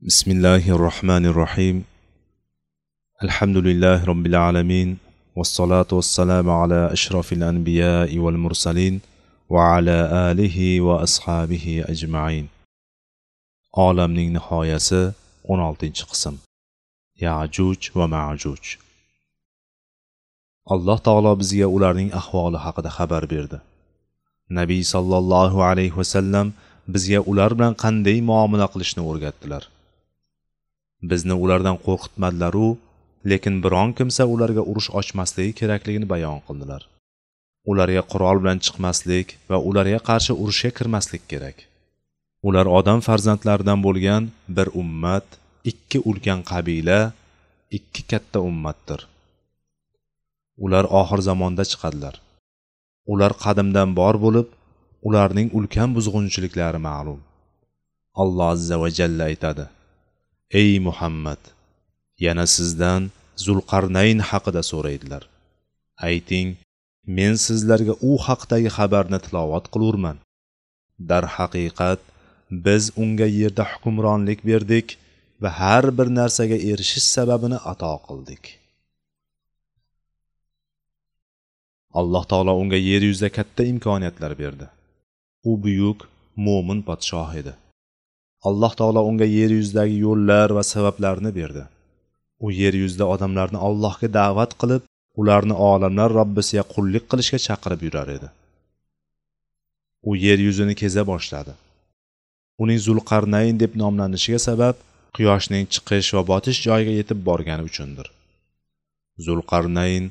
بسم الله الرحمن الرحيم الحمد لله رب العالمين والصلاة والسلام على أشرف الأنبياء والمرسلين وعلى آله وأصحابه أجمعين olamning nihoyasi 16 qism yajuj va majuj alloh taolo bizga ularning ahvoli haqida xabar berdi nabiy sollallohu alayhi vasallam bizga ular bilan qanday muomala qilishni o'rgatdilar Bizni ulardan qo'rqitmadilaru lekin biron kimsa ularga urush ochmasligi kerakligini bayon qildilar. Ularga qurol bilan chiqmaslik va ularga qarshi urushga kirmaslik kerak. Ular odam farzandlaridan bo'lgan bir ummat ikki ulkan qabila ikki katta ummatdir. Ular oxir zamonda chiqadilar. Ular qadimdan bor bo'lib ularning ulkan buzg'unchiliklari ma'lum. Alloh azza va jalla aytadi. Ey muhammad yana sizdan zulqarnayn haqida so'raydilar. Ayting men sizlarga u haqdagi xabarni tilovat qilurman. Darhaqiqat biz unga yerda hukmronlik berdik va har bir narsaga erishish sababini ato qildik. Alloh taolo unga yer yuzida katta imkoniyatlar berdi. U buyuk mo'min podshoh edi. Alloh taolo unga yer yuzidagi yo'llar va sabablarni berdi. U yer yuzida odamlarni allohga da'vat qilib ularni olamlar robbisiga qullik qilishga chaqirib yurar edi. U yer yuzini keza boshladi. Uning zulqarnayn deb nomlanishiga sabab quyoshning chiqish va botish joyiga yetib borgani uchundir. Zulqarnayn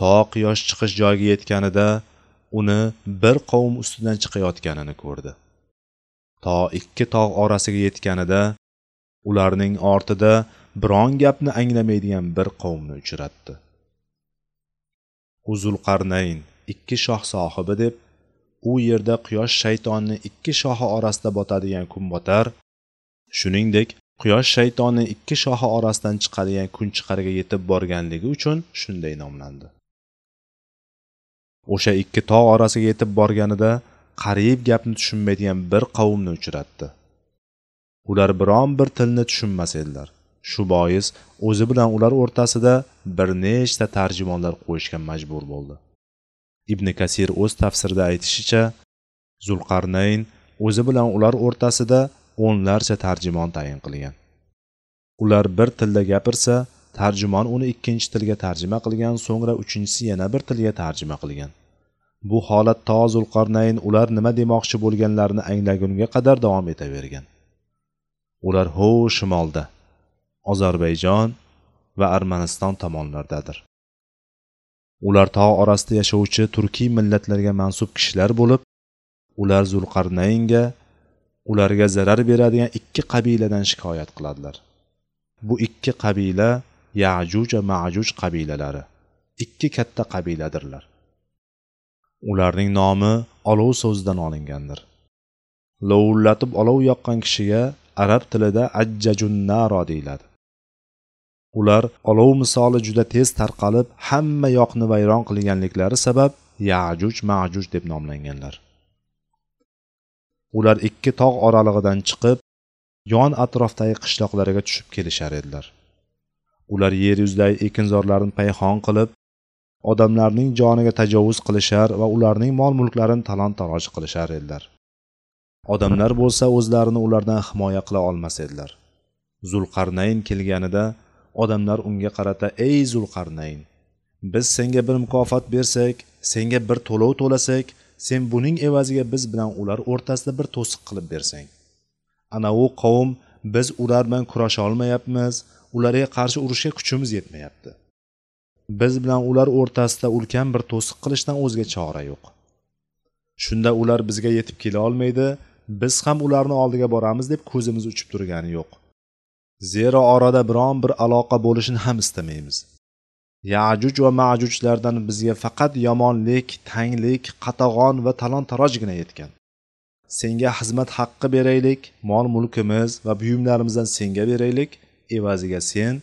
to quyosh chiqish joyiga yetganida uni bir qavm ustidan chiqayotganini ko'rdi. To ikki tog' orasiga yetganida ularning ortida biron gapni anglamaydigan bir qavmni uchratdi. Uzulqarnayn ikki shoh sohibi deb u yerda quyosh shaytonni ikki shohi orasida botadigan kunbotar shuningdek quyosh shaytonni ikki shohi orasidan chiqadigan kunchiqarga yetib borganligi uchun shunday nomlandi. O'sha ikki tog' orasiga yetib borganida qariyb gapni tushunmaydigan bir qavmni uchratdi. Ular biron bir tilni tushunmas edilar. Shu bois o'zi bilan ular o'rtasida bir nechta tarjimonlar qo'yishga majbur bo'ldi. Ibn kasir o'z tafsirida aytishicha zulqarnayn o'zi bilan ular o'rtasida o'nlarcha tarjimon tayin qilgan. Ular bir tilda gapirsa tarjimon uni ikkinchi tilga tarjima qilgan so'ngra uchinchisi yana bir tilga tarjima qilgan. Bu holat to zulqarnayn ular nima demoqchi bo'lganlarini anglagunga qadar davom etavergan. Ular ho shimolda ozarbayjon va armaniston tomonlardadir. Ular tog' orasida yashovchi turkiy millatlarga mansub kishilar bo'lib ular zulqarnaynga ularga zarar beradigan ikki qabiladan shikoyat qiladilar. Bu ikki qabila yajuj va majuj qabilalari ikki katta qabiladirlar. Ularning nomi olov so'zidan olingandir. Lovullatib olov yoqqan kishiga arab tilida ajjajunnaro deyiladi. Ular olov misoli juda tez tarqalib hamma yoqni vayron qilganliklari sabab yajuj majuj deb nomlanganlar. Ular ikki tog' oralig'idan chiqib yon atrofdagi qishloqlarga tushib kelishar edilar. Ular yer yuzidagi ekinzorlarni payhon qilib odamlarning joniga tajovuz qilishar va ularning mol mulklarini talon taroj qilishar edilar. Odamlar bo'lsa o'zlarini ulardan himoya qila olmas edilar. Zulqarnayn kelganida odamlar unga qarata ey zulqarnayn biz senga bir mukofot bersak senga bir to'lov to'lasak sen buning evaziga biz bilan ular o'rtasida bir to'siq qilib bersang. Ana u qavm biz ular bilan kurasha olmayapmiz ularga qarshi urushga kuchimiz yetmayapti. Biz bilan ular o'rtasida ulkan bir to'siq qilishdan o'zga chora yo'q. Shunda ular bizga yetib kela olmaydi biz ham ularni oldiga boramiz deb ko'zimiz uchib turgani yo'q. Zero orada biron bir aloqa bo'lishini ham istamaymiz. Yajuj va majujlardan bizga faqat yomonlik tanglik qatag'on va talon tarojgina yetgan. Senga xizmat haqqi beraylik mol mulkimiz va buyumlarimizdan senga beraylik evaziga sen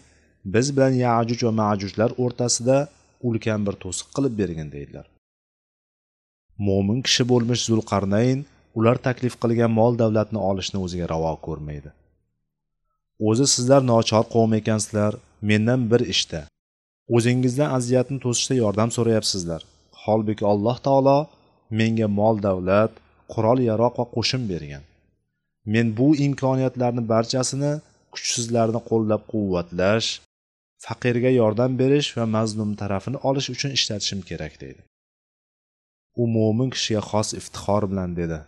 biz bilan yajuj va majujlar o'rtasida ulkan bir to'siq qilib bergin deydilar. Mo'min kishi bo'lmish zulqarnayn ular taklif qilgan mol davlatni olishni o'ziga ravo ko'rmaydi. O'zi sizlar nochor qavm ekansizlar mendan bir ishda. O'zingizdan aziyatni to'sishda yordam so'rayapsizlar. Holbuki alloh taolo menga mol davlat qurol yaroq va qo'shin bergan. Men bu imkoniyatlarni barchasini kuchsizlarni qo'llab quvvatlash faqirga yordam berish va mazlum tarafini olish uchun ishlatishim kerak deydi. U mo'min kishiga xos iftixor bilan dedi.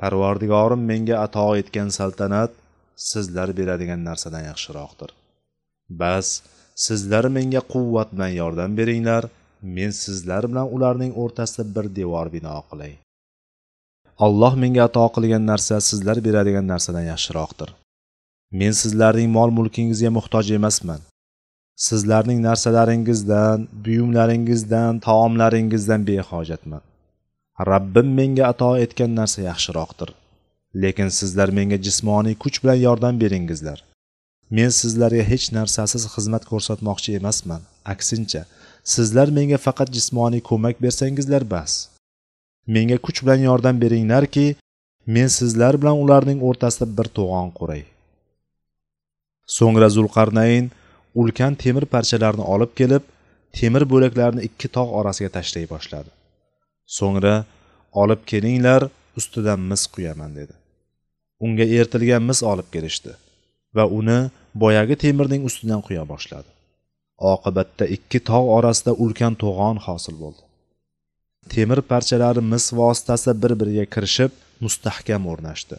Parvardigorim menga ato etgan saltanat sizlar beradigan narsadan yaxshiroqdir. Bas sizlar menga quvvat bilan yordam beringlar men sizlar bilan ularning o'rtasida bir devor bino qilay. Alloh menga ato qilgan narsa sizlar beradigan narsadan yaxshiroqdir. Men sizlarning mol mulkingizga muhtoj emasman. Sizlarning narsalaringizdan buyumlaringizdan taomlaringizdan behojatman. Rabbim menga ato etgan narsa yaxshiroqdir. Lekin sizlar menga jismoniy kuch bilan yordam beringizlar. Men sizlarga hech narsasiz xizmat ko'rsatmoqchi emasman. Aksincha sizlar menga faqat jismoniy ko'mak bersangizlar bas. Menga kuch bilan yordam beringlarki men sizlar bilan ularning o'rtasida bir to'g'on quray. So'ngra zulqarnayn ulkan temir parchalarini olib kelib temir bo'laklarini ikki tog' orasiga tashlay boshladi. So'ngra olib kelinglar ustidan mis quyaman dedi. Unga ertilgan mis olib kelishdi va uni boyagi temirning ustidan quya boshladi. Oqibatda ikki tog' orasida ulkan to'g'on hosil bo'ldi. Temir parchalari mis vositasida bir biriga kirishib mustahkam o'rnashdi.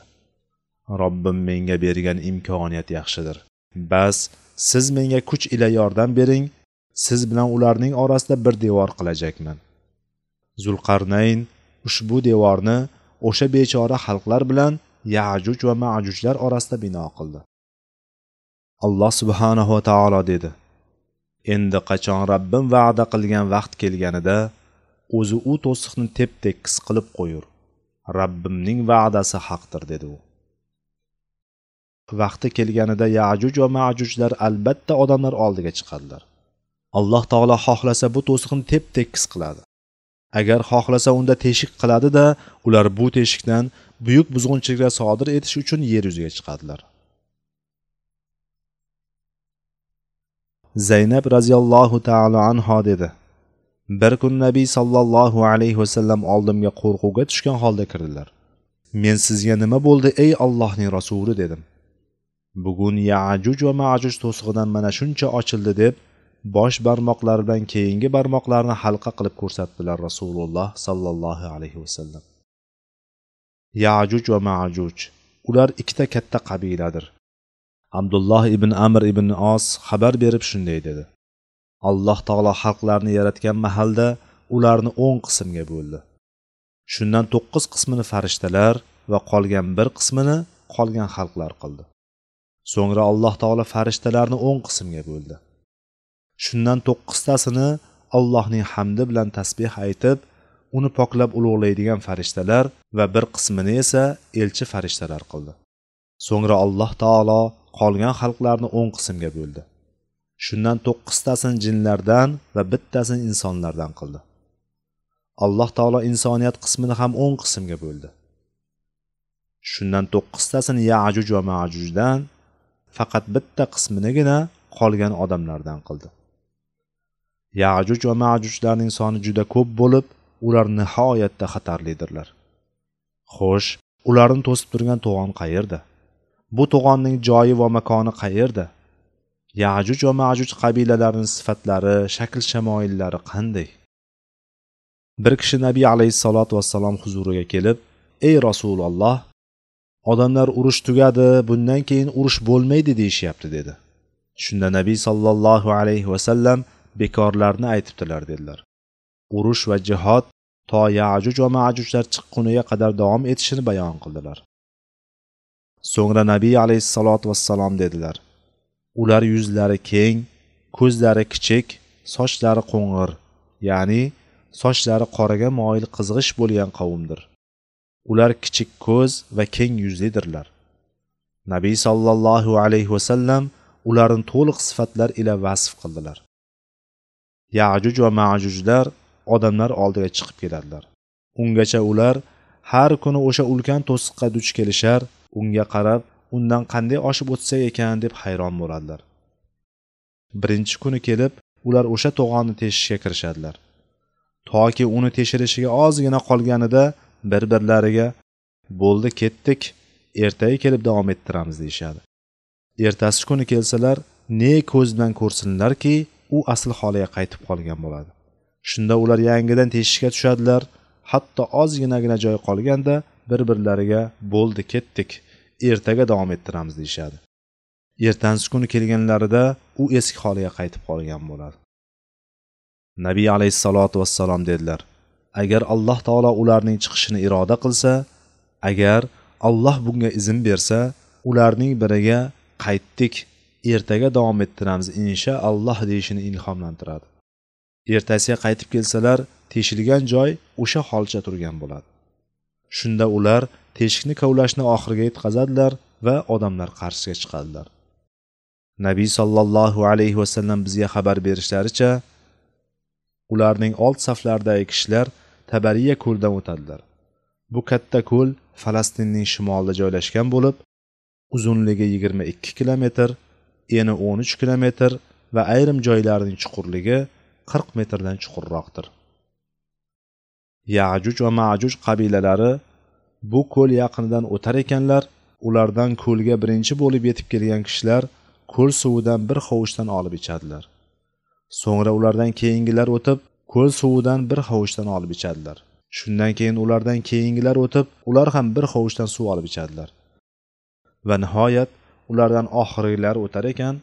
Robbim menga bergan imkoniyat yaxshidir. Bas siz menga kuch ila yordam bering. Siz bilan ularning orasida bir devor qilajakman. Zulqarnayn ushbu devorni o'sha bechora xalqlar bilan yajuj va majujlar orasida bino qildi. Alloh subhanahu va taolo dedi. Endi qachon rabbim va'da qilgan vaqt kelganida o'zi u to'siqni tep tekis qilib qo'yur. Rabbimning va'dasi haqdir dedi u. vaqti kelganida yajuj va majujlar albatta odamlar oldiga chiqadilar. Alloh taolo xohlasa bu to'siqni tep tekis qiladi. Agar xohlasa unda teshik qiladida ular bu teshikdan buyuk buzg'unchiliklar sodir etish uchun yer yuziga chiqadilar. Zaynab roziyallohu taolo anho dedi. Bir kun nabiy sollallohu alayhi vasallam oldimga qo'rquvga tushgan holda kirdilar. Men sizga nima bo'ldi ey allohning rasuli dedim. Bugun yajuj va majuj to'sig'idan mana shuncha ochildi deb bosh barmoqlari bilan keyingi barmoqlarini halqa qilib ko'rsatdilar rasululloh sollallohu alayhi vasallam yajuj va majuj ular ikkita katta qabiladir. Abdulloh ibn amr ibn os xabar berib shunday dedi. Alloh taolo xalqlarni yaratgan mahalda ularni o'n qismga bo'ldi. Shundan to'qqiz qismini farishtalar va qolgan bir qismini qolgan xalqlar qildi. So'ngra alloh taolo farishtalarni o'n qismga bo'ldi. Shundan to'qqiztasini allohning hamdi bilan tasbeh aytib uni poklab ulug'laydigan farishtalar va bir qismini esa elchi farishtalar qildi. So'ngra alloh taolo qolgan xalqlarni o'n qismga bo'ldi. Shundan to'qqiztasini jinlardan va bittasini insonlardan qildi. Alloh taolo insoniyat qismini ham o'n qismga bo'ldi. Shundan to'qqiztasini yajuj va majujdan faqat bitta qisminigina qolgan odamlardan qildi. Yajuj va majujlarning soni juda ko'p bo'lib ular nihoyatda xatarlidirlar. Xo'sh ularni to'sib turgan to'g'on qayerda? Bu to'g'onning joyi va makoni qayerda? Yajuj va majuj qabilalarining sifatlari shakl shamoillari qanday? Bir kishi nabiy alayhissalotu vassalom huzuriga kelib ey rasululloh odamlar urush tugadi bundan keyin urush bo'lmaydi deyishyapti dedi. Shunda nabiy sollallohu alayhi vasallam bekorlarni aytibdilar dedilar. Urush va jihod to yajuj va majujlar chiqquniga qadar davom etishini bayon qildilar. So'ngra nabiy alayhissalotu vassalom dedilar. Ular yuzlari keng ko'zlari kichik sochlari qo'ng'ir ya'ni sochlari qoraga moyil qizg'ish bo'lgan qavmdir. Ular kichik ko'z va keng yuzlidirlar nabiy sollallohu alayhi vasallam ularni to'liq sifatlar ila vasf qildilar. Yajuj va majujlar odamlar oldiga chiqib keladilar. Ungacha ular har kuni o'sha ulkan to'siqqa duch kelishar unga qarab undan qanday oshib o'tsak ekan deb hayron bo'ladilar. Birinchi kuni kelib ular o'sha to'g'onni teshishga kirishadilar. Toki uni teshirishiga ozgina qolganida bir birlariga bo'ldi ketdik ertaga kelib davom ettiramiz deyishadi. Ertasi kuni kelsalar ne ko'z bilan ko'rsinlarki u asl holiga qaytib qolgan bo'ladi. Shunda ular yangidan teshishga tushadilar hatto ozginagina joy qolganda bir birlariga bo'ldi ketdik ertaga davom ettiramiz deyishadi. Ertasi kuni kelganlarida u eski holiga qaytib qolgan bo'ladi. Nabiy alayhissalotu vassalom dedilar agar alloh taolo ularning chiqishini iroda qilsa agar alloh bunga izn bersa ularning biriga qaytdik ertaga davom ettiramiz inshaalloh deyishini ilhomlantiradi. Ertasiga qaytib kelsalar teshilgan joy o'sha holcha turgan bo'ladi. Shunda ular teshikni kovlashni oxiriga yetkazadilar va odamlar qarshisiga chiqadilar. Nabiy sollallohu alayhi vasallam bizga xabar berishlaricha ularning old saflaridagi kishilar tabariya ko'ldan o'tadilar. Bu katta ko'l falastinning shimolida joylashgan bo'lib uzunligi yigirma ikki kilometr eni o'n uch kilometr va ayrim joylarining chuqurligi qirq metrdan chuqurroqdir. Yajuj va majuj qabilalari bu ko'l yaqinidan o'tar ekanlar ulardan ko'lga birinchi bo'lib yetib kelgan kishilar ko'l suvidan bir hovuchdan olib ichadilar. So'ngra ulardan keyingilar o'tib ko'l suvidan bir hovuchdan olib ichadilar. Shundan keyin ulardan keyingilar o'tib ular ham bir hovuchdan suv olib ichadilar. Va nihoyat ulardan oxirgilari o'tar ekan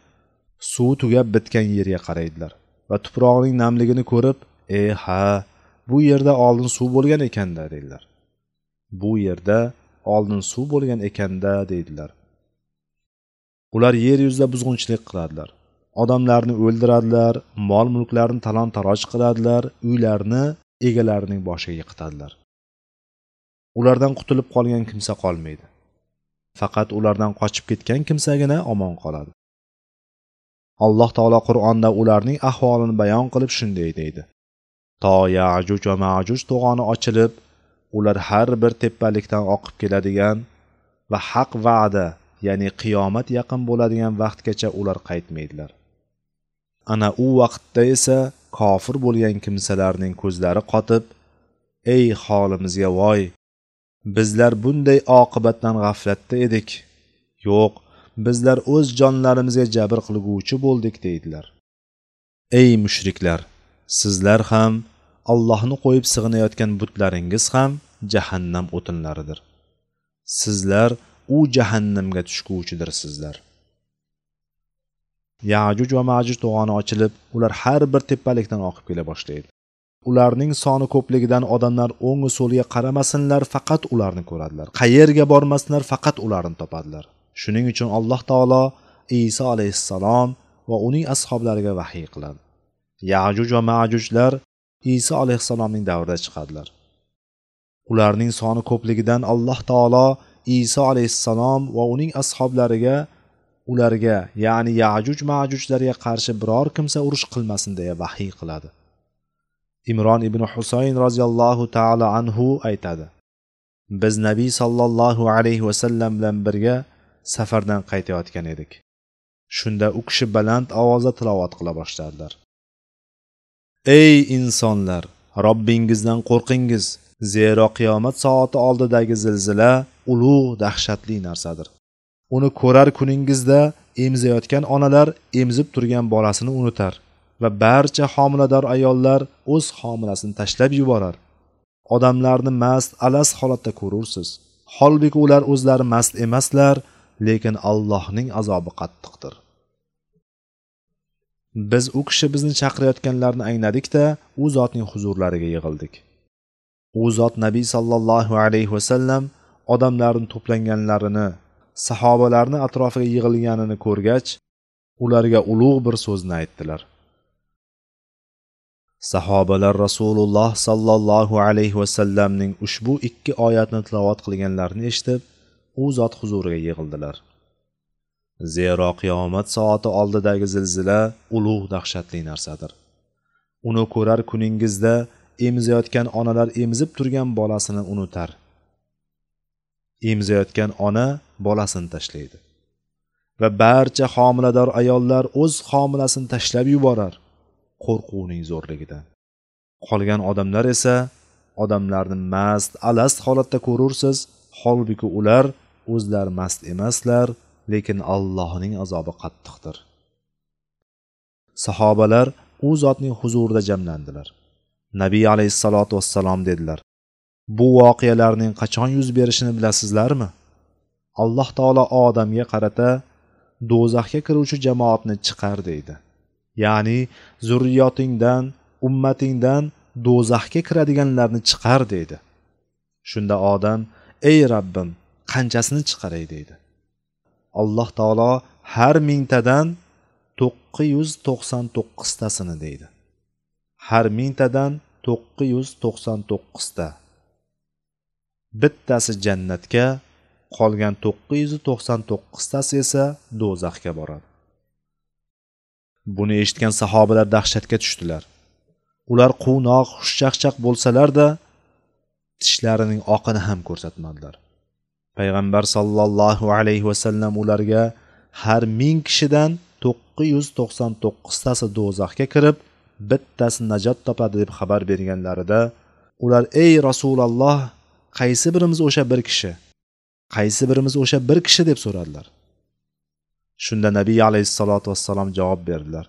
suv tugab bitgan yerga qaraydilar va tuprog'ining namligini ko'rib e ha bu yerda oldin suv bo'lgan ekanda deydilar bu yerda oldin suv bo'lgan ekanda deydilar ular yer yuzida buzg'unchilik qiladilar. Odamlarni o'ldiradilar mol mulklarni talon taroj qiladilar uylarni egalarining boshiga yiqitadilar. Ulardan qutulib qolgan kimsa qolmaydi. Faqat ulardan qochib ketgan kimsagina omon qoladi. Alloh taolo qur'onda ularning ahvolini bayon qilib shunday deydi. To yajuj va majuj to'g'oni ochilib ular har bir tepalikdan oqib keladigan va haq va'da ya'ni qiyomat yaqin bo'ladigan vaqtgacha ular qaytmaydilar. Ana u vaqtda esa kofir bo'lgan kimsalarning ko'zlari qotib ey holimizga voy bizlar bunday oqibatdan g'aflatda edik. Yo'q bizlar o'z jonlarimizga jabr qilguvchi bo'ldik deydilar. Ey mushriklar sizlar ham allohni qo'yib sig'inayotgan butlaringiz ham jahannam o'tinlaridir. Sizlar u jahannamga tushguvchidirsizlar yajuj va majuj to'g'oni ochilib ular har bir tepalikdan oqib kela boshlaydi. Ularning soni ko'pligidan odamlar o'ngu so'liga qaramasinlar faqat ularni ko'radilar. Qayerga bormasinlar faqat ularni topadilar. Shuning uchun alloh taolo iso alayhissalom va uning ashoblariga vahiy qiladi. Yajuj va majujlar iso alayhissalomning davrida chiqadilar. Ularning soni ko'pligidan alloh taolo iso alayhissalom va uning ashoblariga ularga ya'ni yajuj majujlarga qarshi biror kimsa urush qilmasin deya vahiy qiladi. Imron ibn husayn roziyallohu taolo anhu aytadi biz nabiy sollallohu alayhi vasallam bilan birga safardan qaytayotgan edik. Shunda u kishi baland ovozda tilovat qila boshladilar. Ey insonlar robbingizdan qo'rqingiz. Zero qiyomat soati oldidagi zilzila ulug' dahshatli narsadir. Uni ko'rar kuningizda emizayotgan onalar emizib turgan bolasini unutar va barcha homilador ayollar o'z homilasini tashlab yuborar. Odamlarni mast alas holatda ko'rursiz. Holbuki ular o'zlari mast emaslar lekin allohning azobi qattiqdir. Biz u kishi bizni chaqirayotganlarini angladikda u zotning huzurlariga yig'ildik. U zot nabiy sollallohu alayhi vasallam odamlarni to'planganlarini sahobalarni atrofiga yig'ilganini ko'rgach ularga ulug' bir so'zni aytdilar. Sahobalar rasululloh sollallohu alayhi vasallamning ushbu ikki oyatni tilovat qilganlarini eshitib u zot huzuriga yig'ildilar. Zero qiyomat soati oldidagi zilzila ulug' dahshatli narsadir. Uni ko'rar kuningizda emizayotgan onalar emizib turgan bolasini unutar. Emizayotgan ona bolasini tashlaydi. Va barcha homilador ayollar o'z homilasini tashlab yuborar qo'rquvning zo'rligidan. Qolgan odamlar esa odamlarni mast alast holatda ko'rursiz holbuki ular o'zlari mast emaslar lekin allohning azobi qattiqdir. Sahobalar u zotning huzurida jamlandilar. Nabiy alayhissalotu vassalom dedilar bu voqealarning qachon yuz berishini bilasizlarmi? Alloh taolo odamga qarata do'zaxga kiruvchi jamoatni chiqar deydi. Ya'ni zurriyotingdan ummatingdan do'zaxga kiradiganlarni chiqar deydi. Shunda odam ey rabbim qanchasini chiqaray? deydi. Alloh taolo har mingtadan to'qqiz yuz to'qson to'qqiztasini deydi. Har mingtadan to'qqiz yuz to'qson to'qqizta. Bittasi jannatga qolgan to'qqiz yuz to'qson to'qqiztasi esa do'zaxga boradi. Buni eshitgan sahobalar dahshatga tushdilar. Ular quvnoq xushchaqchaq bo'lsalarda tishlarining oqini ham ko'rsatmadilar. Payg'ambar sollallohu alayhi vasallam ularga har ming kishidan to'qqiz yuz to'qson to'qqiztasi do'zaxga kirib bittasi najot topadi deb xabar berganlarida ular ey rasululloh qaysi birimiz o'sha bir kishi qaysi birimiz o'sha bir kishi deb so'radilar. Shunda nabiy alayhissalotu vassalom javob berdilar.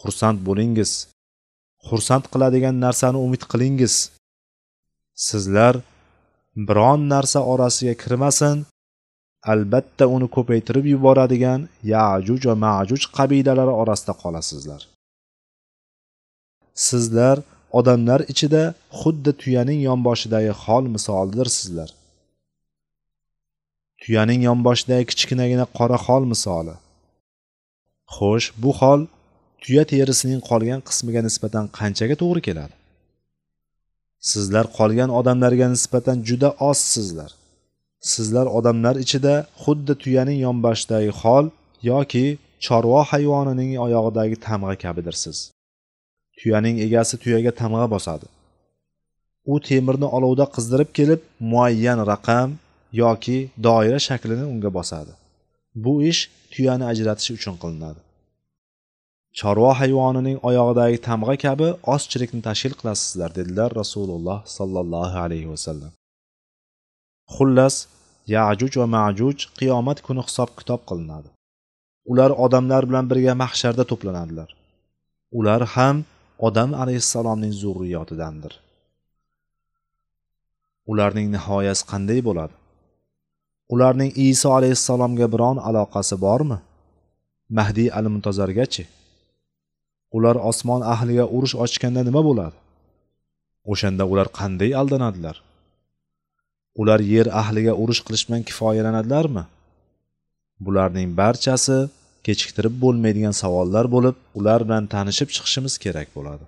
Xursand bo'lingiz xursand qiladigan narsani umid qilingiz. Sizlar biron narsa orasiga kirmasin albatta uni ko'paytirib yuboradigan yajuj va majuj qabilalari orasida qolasizlar. Sizlar odamlar ichida xuddi tuyaning yonboshidagi hol misolidirsizlar tuyaning yonboshidagi kichkinagina qora hol misoli. Xo'sh bu hol tuya terisining qolgan qismiga nisbatan qanchaga to'g'ri keladi? Sizlar qolgan odamlarga nisbatan juda ozsizlar sizlar. Odamlar ichida xuddi tuyaning yonboshidagi hol yoki chorva hayvonining oyog'idagi tamg'a kabidirsiz. Tuyaning egasi tuyaga tamg'a bosadi. U temirni olovda qizdirib kelib muayyan raqam yoki doira shaklini unga bosadi. Bu ish tuyani ajratish uchun qilinadi. Chorva hayvonining oyog'idagi tamg'a kabi ozchilikni tashkil qilasizlar dedilar rasululloh sollallohu alayhi vasallam xullas yajuj va majuj qiyomat kuni hisob kitob qilinadi. Ular odamlar bilan birga mahsharda to'planadilar. Ular ham odam alayhissalomning zurriyotidandir. Ularning nihoyasi qanday bo'ladi? Ularning iso alayhissalomga biron aloqasi bormi? Mahdiy al muntazargachi ular osmon ahliga urush ochganda nima bo'ladi? O'shanda ular qanday aldanadilar? Ular yer ahliga urush qilish bilan kifoyalanadilarmi? Bularning barchasi kechiktirib bo'lmaydigan savollar bo'lib ular bilan tanishib chiqishimiz kerak bo'ladi.